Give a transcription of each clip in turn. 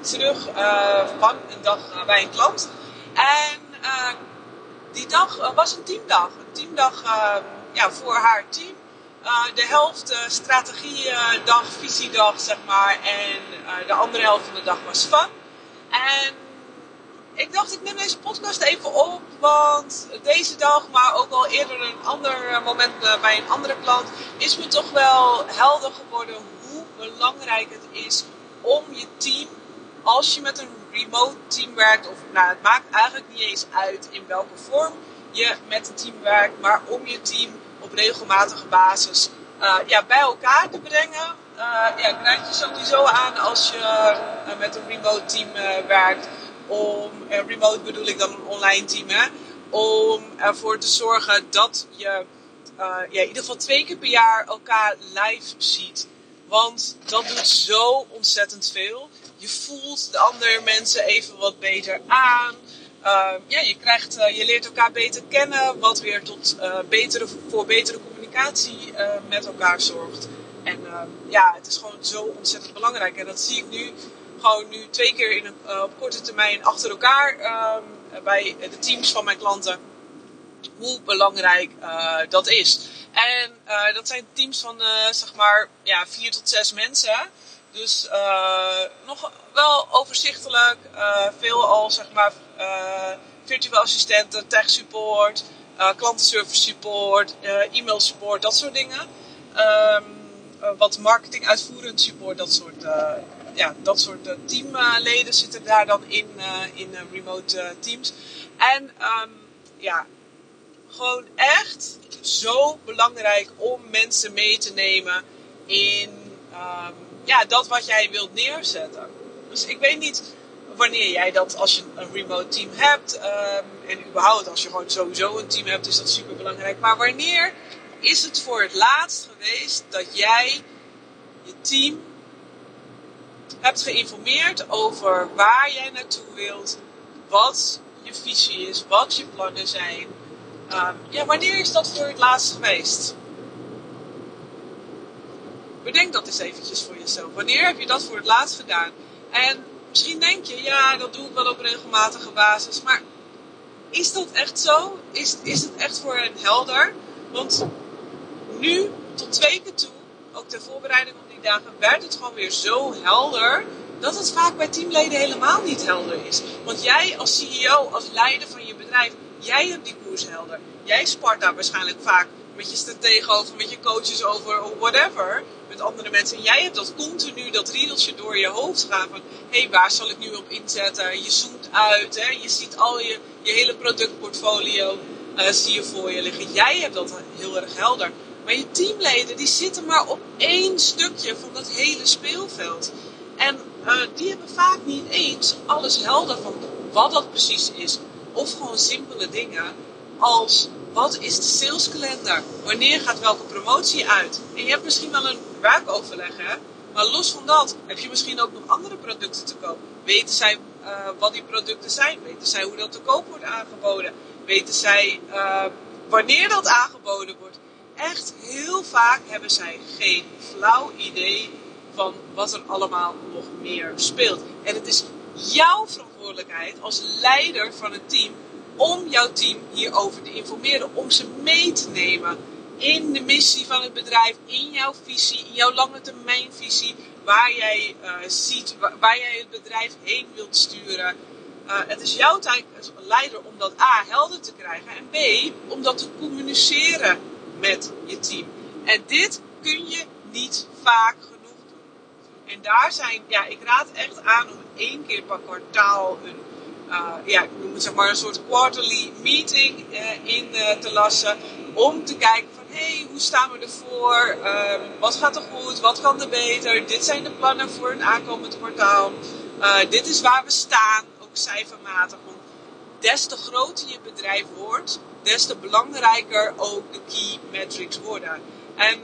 terug uh, van een dag bij een klant. En uh, die dag was een teamdag. Een teamdag uh, ja, voor haar team. de helft strategiedag, visiedag, zeg maar. En de andere helft van de dag was van. En ik dacht, ik neem deze podcast even op, want deze dag, maar ook al eerder een ander moment bij een andere klant, is me toch wel helder geworden hoe belangrijk het is om je team, als je met een remote team werkt, of nou, het maakt eigenlijk niet eens uit in welke vorm je met een team werkt, maar om je team op regelmatige basis uh, ja, bij elkaar te brengen. Uh, ja, krijg je sowieso aan als je uh, met een remote team werkt om, remote bedoel ik dan een online team, hè, om ervoor te zorgen dat je ja, in ieder geval twee keer per jaar elkaar live ziet. Want dat doet zo ontzettend veel. Je voelt de andere mensen even wat beter aan. Uh, ja, je, krijgt, je leert elkaar beter kennen, wat weer tot betere, voor betere communicatie met elkaar zorgt. En ja, het is gewoon zo ontzettend belangrijk. En dat zie ik nu gewoon nu twee keer in een, op korte termijn achter elkaar um, bij de teams van mijn klanten. Hoe belangrijk dat is. En dat zijn teams van zeg maar ja, vier tot zes mensen. Dus nog wel overzichtelijk. veel al zeg maar virtuele assistenten, tech support, klantenservice support, e-mail support, dat soort dingen. Um, wat marketing uitvoerend support, dat soort ja, dat soort teamleden zitten daar dan in, in remote teams. En um, ja, gewoon echt zo belangrijk om mensen mee te nemen in um, ja, dat wat jij wilt neerzetten. Dus ik weet niet wanneer jij dat, als je een remote team hebt, um, en überhaupt als je gewoon sowieso een team hebt, is dat super belangrijk. Maar wanneer is het voor het laatst geweest dat jij je team hebt geïnformeerd over waar jij naartoe wilt, wat je visie is, wat je plannen zijn. Um, ja, wanneer is dat voor het laatst geweest? Bedenk dat eens eventjes voor jezelf. Wanneer heb je dat voor het laatst gedaan? En misschien denk je, ja, dat doe ik wel op regelmatige basis. Maar is dat echt zo? Is, is het echt voor hen helder? Want nu, tot twee keer toe, ook ter voorbereiding op die dagen, werd het gewoon weer zo helder dat het vaak bij teamleden helemaal niet helder is. Want jij als CEO, als leider van je bedrijf, jij hebt die koers helder. Jij spart daar waarschijnlijk vaak met je strategen over, met je coaches over, of whatever, met andere mensen. En jij hebt dat continu, dat riedeltje door je hoofd gaan van, hé, hey, waar zal ik nu op inzetten? Je zoomt uit, hè? je ziet al je, je hele productportfolio, uh, zie je voor je liggen. Jij hebt dat heel erg helder. Maar je teamleden die zitten maar op één stukje van dat hele speelveld. En uh, die hebben vaak niet eens alles helder van wat dat precies is. Of gewoon simpele dingen als wat is de saleskalender? Wanneer gaat welke promotie uit? En je hebt misschien wel een werkoverleg, hè? Maar los van dat heb je misschien ook nog andere producten te koop. Weten zij uh, wat die producten zijn? Weten zij hoe dat te koop wordt aangeboden? Weten zij uh, wanneer dat aangeboden wordt? echt heel vaak hebben zij geen flauw idee van wat er allemaal nog meer speelt. En het is jouw verantwoordelijkheid als leider van het team om jouw team hierover te informeren, om ze mee te nemen in de missie van het bedrijf, in jouw visie, in jouw lange termijn visie, waar jij uh, ziet, waar, jij het bedrijf heen wilt sturen. Uh, het is jouw taak als leider om dat A helder te krijgen en B om dat te communiceren met je team. En dit kun je niet vaak genoeg doen. En daar zijn, ja, ik raad echt aan om één keer per kwartaal een, ja, ik noem het zeg maar een soort quarterly meeting uh, in uh, te lassen. Om te kijken van, hé, hey, hoe staan we ervoor? Um, wat gaat er goed? Wat kan er beter? Dit zijn de plannen voor een aankomend kwartaal. dit is waar we staan, ook cijfermatig. des te groter je bedrijf wordt, des te belangrijker ook de key metrics worden. En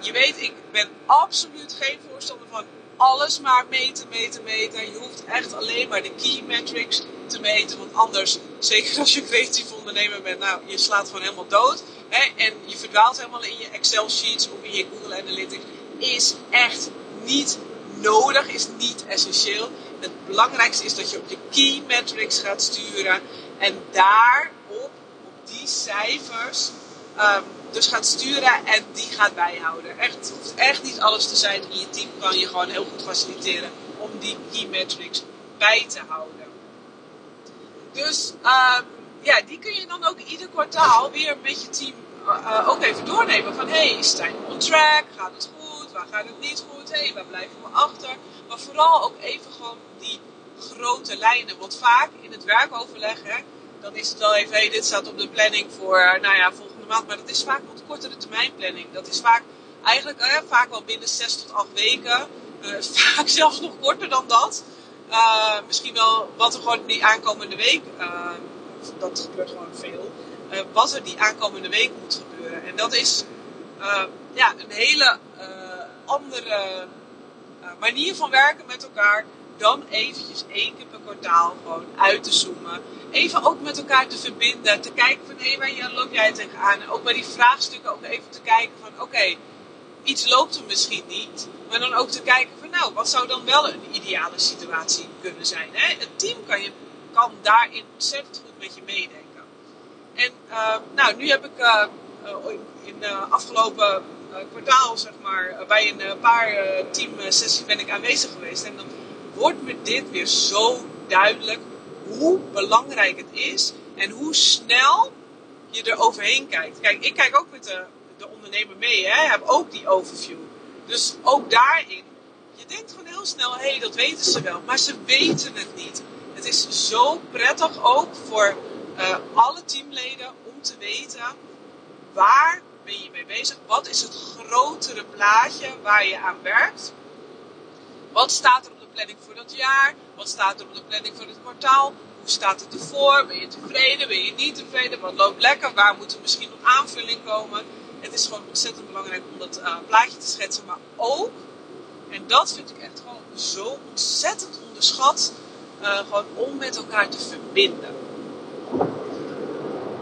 je weet, ik ben absoluut geen voorstander van alles maar meten, meten, meten. Je hoeft echt alleen maar de key metrics te meten. Want anders, zeker als je creatief ondernemer bent, nou, je slaat gewoon helemaal dood. Hè? En je verdwaalt helemaal in je Excel sheets of in je Google Analytics. Is echt niet nodig, is niet essentieel. Het belangrijkste is dat je op je key metrics gaat sturen. En daarop, op die cijfers, um, dus gaat sturen en die gaat bijhouden. Echt, het hoeft echt niet alles te zijn. In je team kan je gewoon heel goed faciliteren om die key metrics bij te houden. Dus uh, ja, die kun je dan ook ieder kwartaal weer met je team uh, ook even doornemen. Van hey, zijn we on track? Gaat het goed? Waar gaat het niet goed? Hey, waar blijven we achter? Maar vooral ook even gewoon die grote lijnen. Want vaak in het werkoverleg, hè, dan is het wel even, hey, dit staat op de planning voor, nou ja, volgende maand. Maar dat is vaak wat kortere termijn planning. Dat is vaak, eigenlijk eh, vaak wel binnen 6 tot 8 weken. Uh, vaak zelfs nog korter dan dat. Uh, misschien wel wat er gewoon die aankomende week, uh, dat gebeurt gewoon veel, uh, wat er die aankomende week moet gebeuren. En dat is ja, een hele andere manier van werken met elkaar dan eventjes één keer per kwartaal gewoon uit te zoomen. Even ook met elkaar te verbinden. Te kijken van hé, hey, waar loop jij tegenaan? En ook bij die vraagstukken ook even te kijken van oké, iets loopt er misschien niet. Maar dan ook te kijken van nou, wat zou dan wel een ideale situatie kunnen zijn. Hè? Het team kan, je, kan daarin ontzettend goed met je meedenken. En uh, nou, nu heb ik uh, in de afgelopen kwartaal, zeg maar, bij een paar teamsessies ben ik aanwezig geweest. En dan wordt me dit weer zo duidelijk hoe belangrijk het is en hoe snel je er overheen kijkt. Kijk, ik kijk ook met de, de ondernemer mee, hè, heb ook die overview. Dus ook daarin, je denkt gewoon heel snel, hé, hey, dat weten ze wel, maar ze weten het niet. Het is zo prettig ook voor uh, alle teamleden om te weten waar ben je mee bezig? Wat is het grotere plaatje waar je aan werkt? Wat staat er planning voor dat jaar? Wat staat er op de planning voor het kwartaal? Hoe staat het ervoor? Ben je tevreden? Ben je niet tevreden? Wat loopt lekker? Waar moet er misschien nog aanvulling komen? Het is gewoon ontzettend belangrijk om dat uh, plaatje te schetsen. Maar ook, en dat vind ik echt gewoon zo ontzettend onderschat, uh, gewoon om met elkaar te verbinden.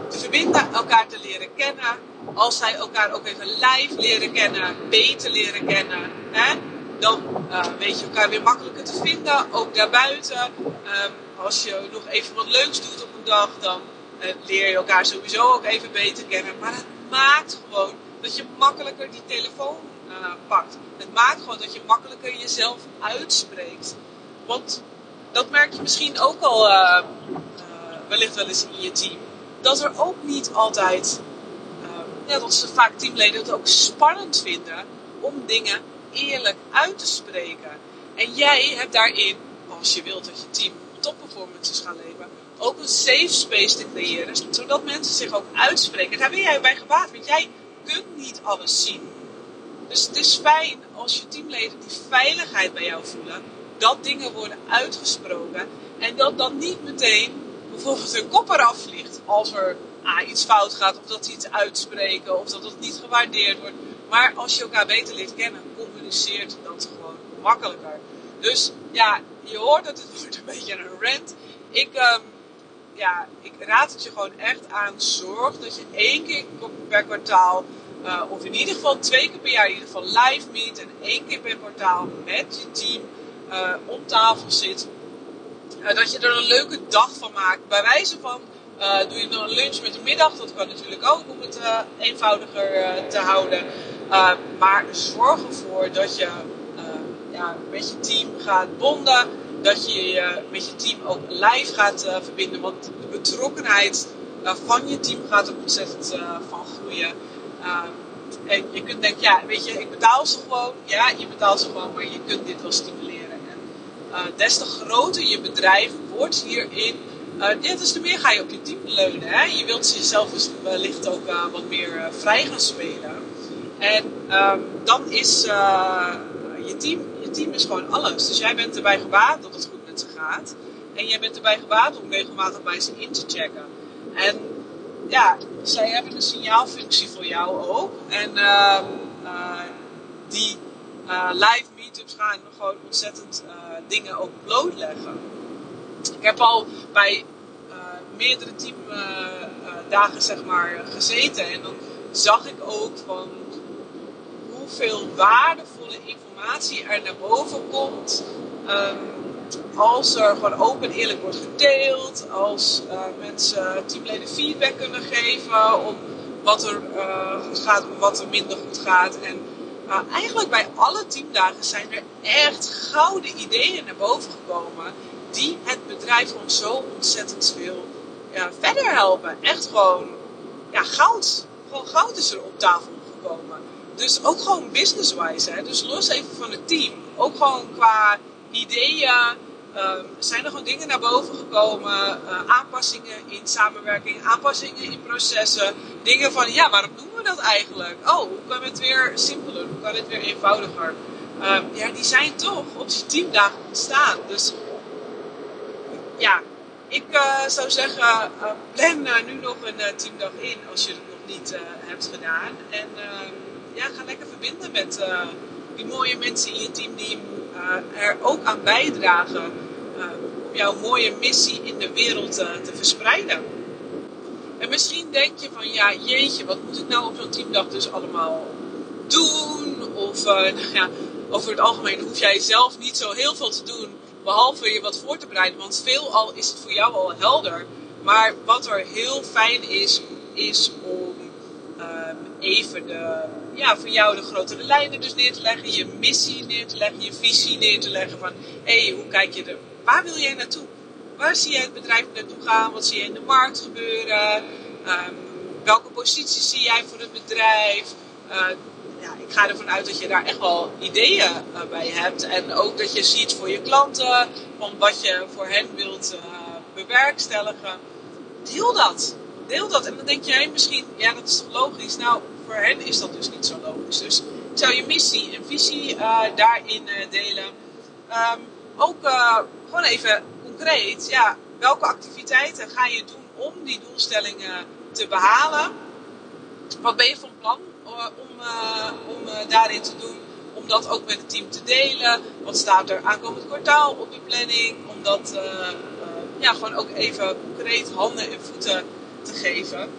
Te verbinden, elkaar te leren kennen. Als zij elkaar ook even live leren kennen, beter leren kennen. Hè? dan uh, weet je elkaar weer makkelijker te vinden, ook daarbuiten. Um, als je nog even wat leuks doet op een dag, dan leer je elkaar sowieso ook even beter kennen. Maar het maakt gewoon dat je makkelijker die telefoon uh, pakt. Het maakt gewoon dat je makkelijker jezelf uitspreekt. Want dat merk je misschien ook al wellicht wel eens in je team. Dat er ook niet altijd, dat ze vaak teamleden het ook spannend vinden om dingen eerlijk uit te spreken. En jij hebt daarin, als je wilt dat je team topperformances gaat leveren, ook een safe space te creëren, zodat mensen zich ook uitspreken. Daar ben jij bij gebaat, want jij kunt niet alles zien. Dus het is fijn als je teamleden die veiligheid bij jou voelen, dat dingen worden uitgesproken en dat dan niet meteen bijvoorbeeld een kop eraf vliegt als er ah, iets fout gaat of dat ze iets uitspreken of dat het niet gewaardeerd wordt. Maar als je elkaar beter leert kennen, communiceert dat gewoon makkelijker. Dus ja, je hoort dat het wordt een beetje een rant. Ik, um, ja, ik raad het je gewoon echt aan. Zorg dat je één keer per kwartaal, uh, of in ieder geval twee keer per jaar, in ieder geval live meet. En één keer per kwartaal met je team uh, om tafel zit. Uh, dat je er een leuke dag van maakt. Bij wijze van doe je dan een lunch met de middag, dat kan natuurlijk ook om het eenvoudiger te houden. maar zorg ervoor dat je ja, met je team gaat bonden, dat je je met je team ook live gaat verbinden, want de betrokkenheid van je team gaat er ontzettend van groeien. en je kunt denken, ja, weet je, ik betaal ze gewoon. Ja, je betaalt ze gewoon, maar je kunt dit wel stimuleren. En des te groter je bedrijf wordt hierin, dus te meer ga je op je team leunen. Hè? Je wilt jezelf dus wellicht ook wat meer vrij gaan spelen. En um, dan is je, team, team is gewoon alles. Dus jij bent erbij gebaat dat het goed met ze gaat. En jij bent erbij gebaat om regelmatig bij ze in te checken. En ja, zij hebben een signaalfunctie voor jou ook. En uh, uh, die uh, live meetups gaan gewoon ontzettend dingen ook blootleggen. Ik heb al bij meerdere teamdagen zeg maar gezeten. En dan zag ik ook van hoeveel waardevolle informatie er naar boven komt. Um, als er gewoon open en eerlijk wordt gedeeld, als uh, mensen teamleden feedback kunnen geven op wat er uh, goed gaat wat er minder goed gaat. En uh, eigenlijk bij alle teamdagen zijn er echt gouden ideeën naar boven gekomen die het bedrijf gewoon zo ontzettend veel verder helpen. Echt gewoon ja, goud. Gewoon goud is er op tafel gekomen. Dus ook gewoon business-wise. Dus los even van het team. Ook gewoon qua ideeën. Um, zijn er gewoon dingen naar boven gekomen. Uh, aanpassingen in samenwerking, aanpassingen in processen. Dingen van, ja, waarom doen we dat eigenlijk? Oh, hoe kan het weer simpeler? Hoe kan het weer eenvoudiger? Um, ja, die zijn toch op die teamdagen ontstaan. Dus ja, ik uh, zou zeggen, uh, plan nu nog een teamdag in als je het nog niet hebt gedaan. En ehm, ja, ga lekker verbinden met die mooie mensen in je team die uh, er ook aan bijdragen uh, om jouw mooie missie in de wereld te verspreiden. En misschien denk je van ja, jeetje, wat moet ik nou op zo'n teamdag dus allemaal doen? Of nou ja, over het algemeen hoef jij zelf niet zo heel veel te doen, behalve je wat voor te bereiden, want veelal is het voor jou al helder. Maar wat er heel fijn is, is om even de ja, voor jou de grotere lijnen dus neer te leggen, je missie neer te leggen, je visie neer te leggen van hé, hey, hoe kijk je er, waar wil jij naartoe? Waar zie jij het bedrijf naartoe gaan? Wat zie je in de markt gebeuren? Um, welke positie zie jij voor het bedrijf? Uh, ja, ik ga ervan uit dat je daar echt wel ideeën uh, bij hebt. En ook dat je ziet voor je klanten, van wat je voor hen wilt uh, bewerkstelligen. Deel dat. Deel dat. En dan denk je misschien, ja, dat is toch logisch? Nou, voor hen is dat dus niet zo logisch. Dus ik zou je missie en visie uh, daarin uh, delen. Um, ook uh, gewoon even concreet, ja, welke activiteiten ga je doen om die doelstellingen te behalen? Wat ben je van plan om, om daarin te doen? Om dat ook met het team te delen. Wat staat er aankomend kwartaal op je planning? Om dat ja, gewoon ook even concreet handen en voeten te geven.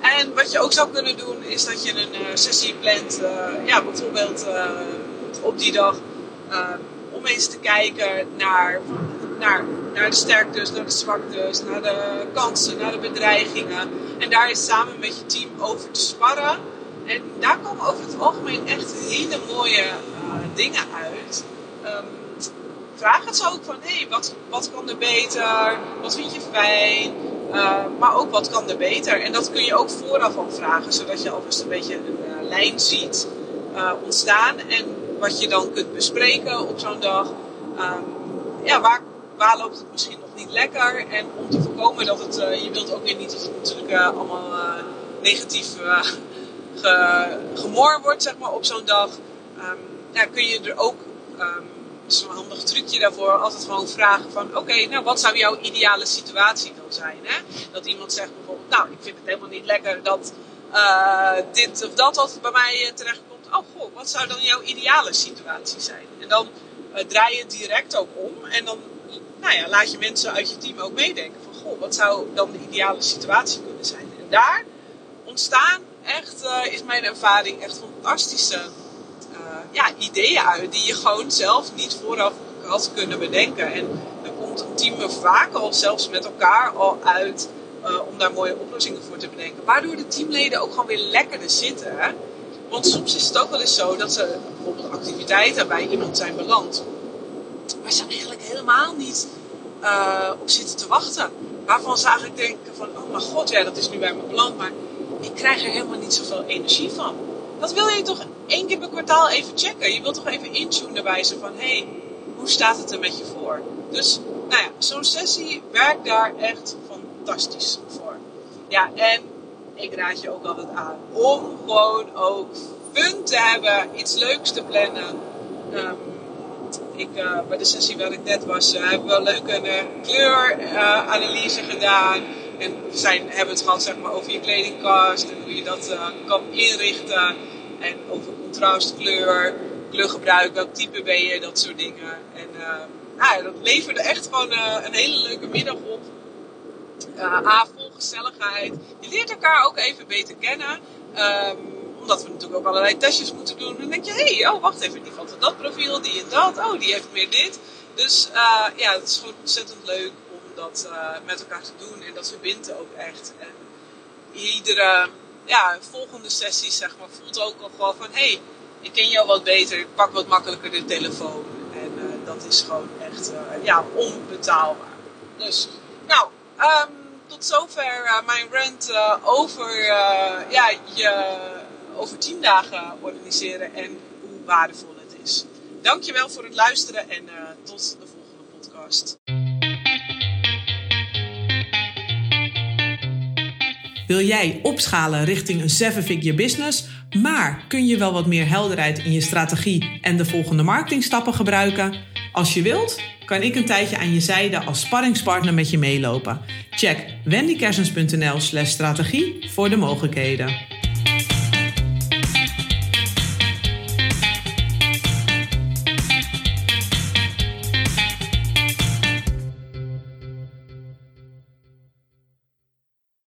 En wat je ook zou kunnen doen, is dat je een uh, sessie plant, uh, ja, bijvoorbeeld uh, op die dag, om eens te kijken naar, naar, naar de sterktes, naar de zwaktes, naar de kansen, naar de bedreigingen. En daar is samen met je team over te sparren. En daar komen over het algemeen echt hele mooie dingen uit. Um, vraag het zo ook van, hé, wat, wat kan er beter? Wat vind je fijn? Uh, maar ook wat kan er beter? En dat kun je ook vooraf al vragen, zodat je alvast een beetje een uh, lijn ziet uh, ontstaan. En wat je dan kunt bespreken op zo'n dag. Um, ja, waar, waar loopt het misschien nog niet lekker? En om te voorkomen dat het, je wilt ook weer niet dat het natuurlijk allemaal negatief ge, gemor wordt, zeg maar, op zo'n dag. Um, kun je er ook um, is een handig trucje daarvoor. Altijd gewoon vragen van, oké, nou wat zou jouw ideale situatie dan zijn? Hè? Dat iemand zegt bijvoorbeeld, nou, ik vind het helemaal niet lekker dat uh, dit of dat altijd bij mij uh, terechtkomt. Oh, goh, wat zou dan jouw ideale situatie zijn? En dan uh, draai je het direct ook om. En dan nou ja, laat je mensen uit je team ook meedenken van, goh, wat zou dan de ideale situatie kunnen zijn? En daar ontstaan echt, is mijn ervaring, echt fantastische ja, ideeën uit die je gewoon zelf niet vooraf had kunnen bedenken. En dan komt een team er vaak al zelfs met elkaar al uit uh, om daar mooie oplossingen voor te bedenken. Waardoor de teamleden ook gewoon weer lekkerder zitten. Want soms is het ook wel eens zo dat ze bijvoorbeeld activiteiten bij iemand zijn beland. Waar ze eigenlijk helemaal niet uh, op zitten te wachten. Waarvan ze eigenlijk denken van, oh mijn god, ja dat is nu bij me beland. Maar ik krijg er helemaal niet zoveel energie van. Dat wil je toch één keer per kwartaal even checken. Je wilt toch even intunen bij ze van, hé, hey, hoe staat het er met je voor? Dus, nou ja, zo'n sessie werkt daar echt fantastisch voor. Ja, en ik raad je ook altijd aan om gewoon ook fun te hebben, iets leuks te plannen. Um, ik, uh, bij de sessie waar ik net was, uh, hebben we wel leuk een kleuranalyse gedaan. En zijn, hebben het gehad zeg maar, over je kledingkast en hoe je dat kan inrichten. En over contrast, kleur, kleurgebruik, welk type ben je, dat soort dingen. En nou, dat leverde echt gewoon een hele leuke middag op. A, vol gezelligheid. Je leert elkaar ook even beter kennen. Um, omdat we natuurlijk ook allerlei testjes moeten doen. Dan denk je, hé, hey, oh wacht even, die valt in dat profiel, die en dat. Oh, die heeft meer dit. Dus ja, het is gewoon ontzettend leuk dat uh, met elkaar te doen. En dat verbindt ook echt. En iedere ja, volgende sessie zeg maar, voelt ook al gewoon van... Hé, hey, ik ken jou wat beter, ik pak wat makkelijker de telefoon. En uh, dat is gewoon echt ja, onbetaalbaar. Dus, nou, um, tot zover mijn rant over ja, je over tien dagen organiseren en hoe waardevol het is. Dankjewel voor het luisteren en tot de volgende podcast. Wil jij opschalen richting een seven-figure business, maar kun je wel wat meer helderheid in je strategie en de volgende marketingstappen gebruiken? Als je wilt, kan ik een tijdje aan je zijde als sparringspartner met je meelopen. Check wendykersens.nl/strategie voor de mogelijkheden.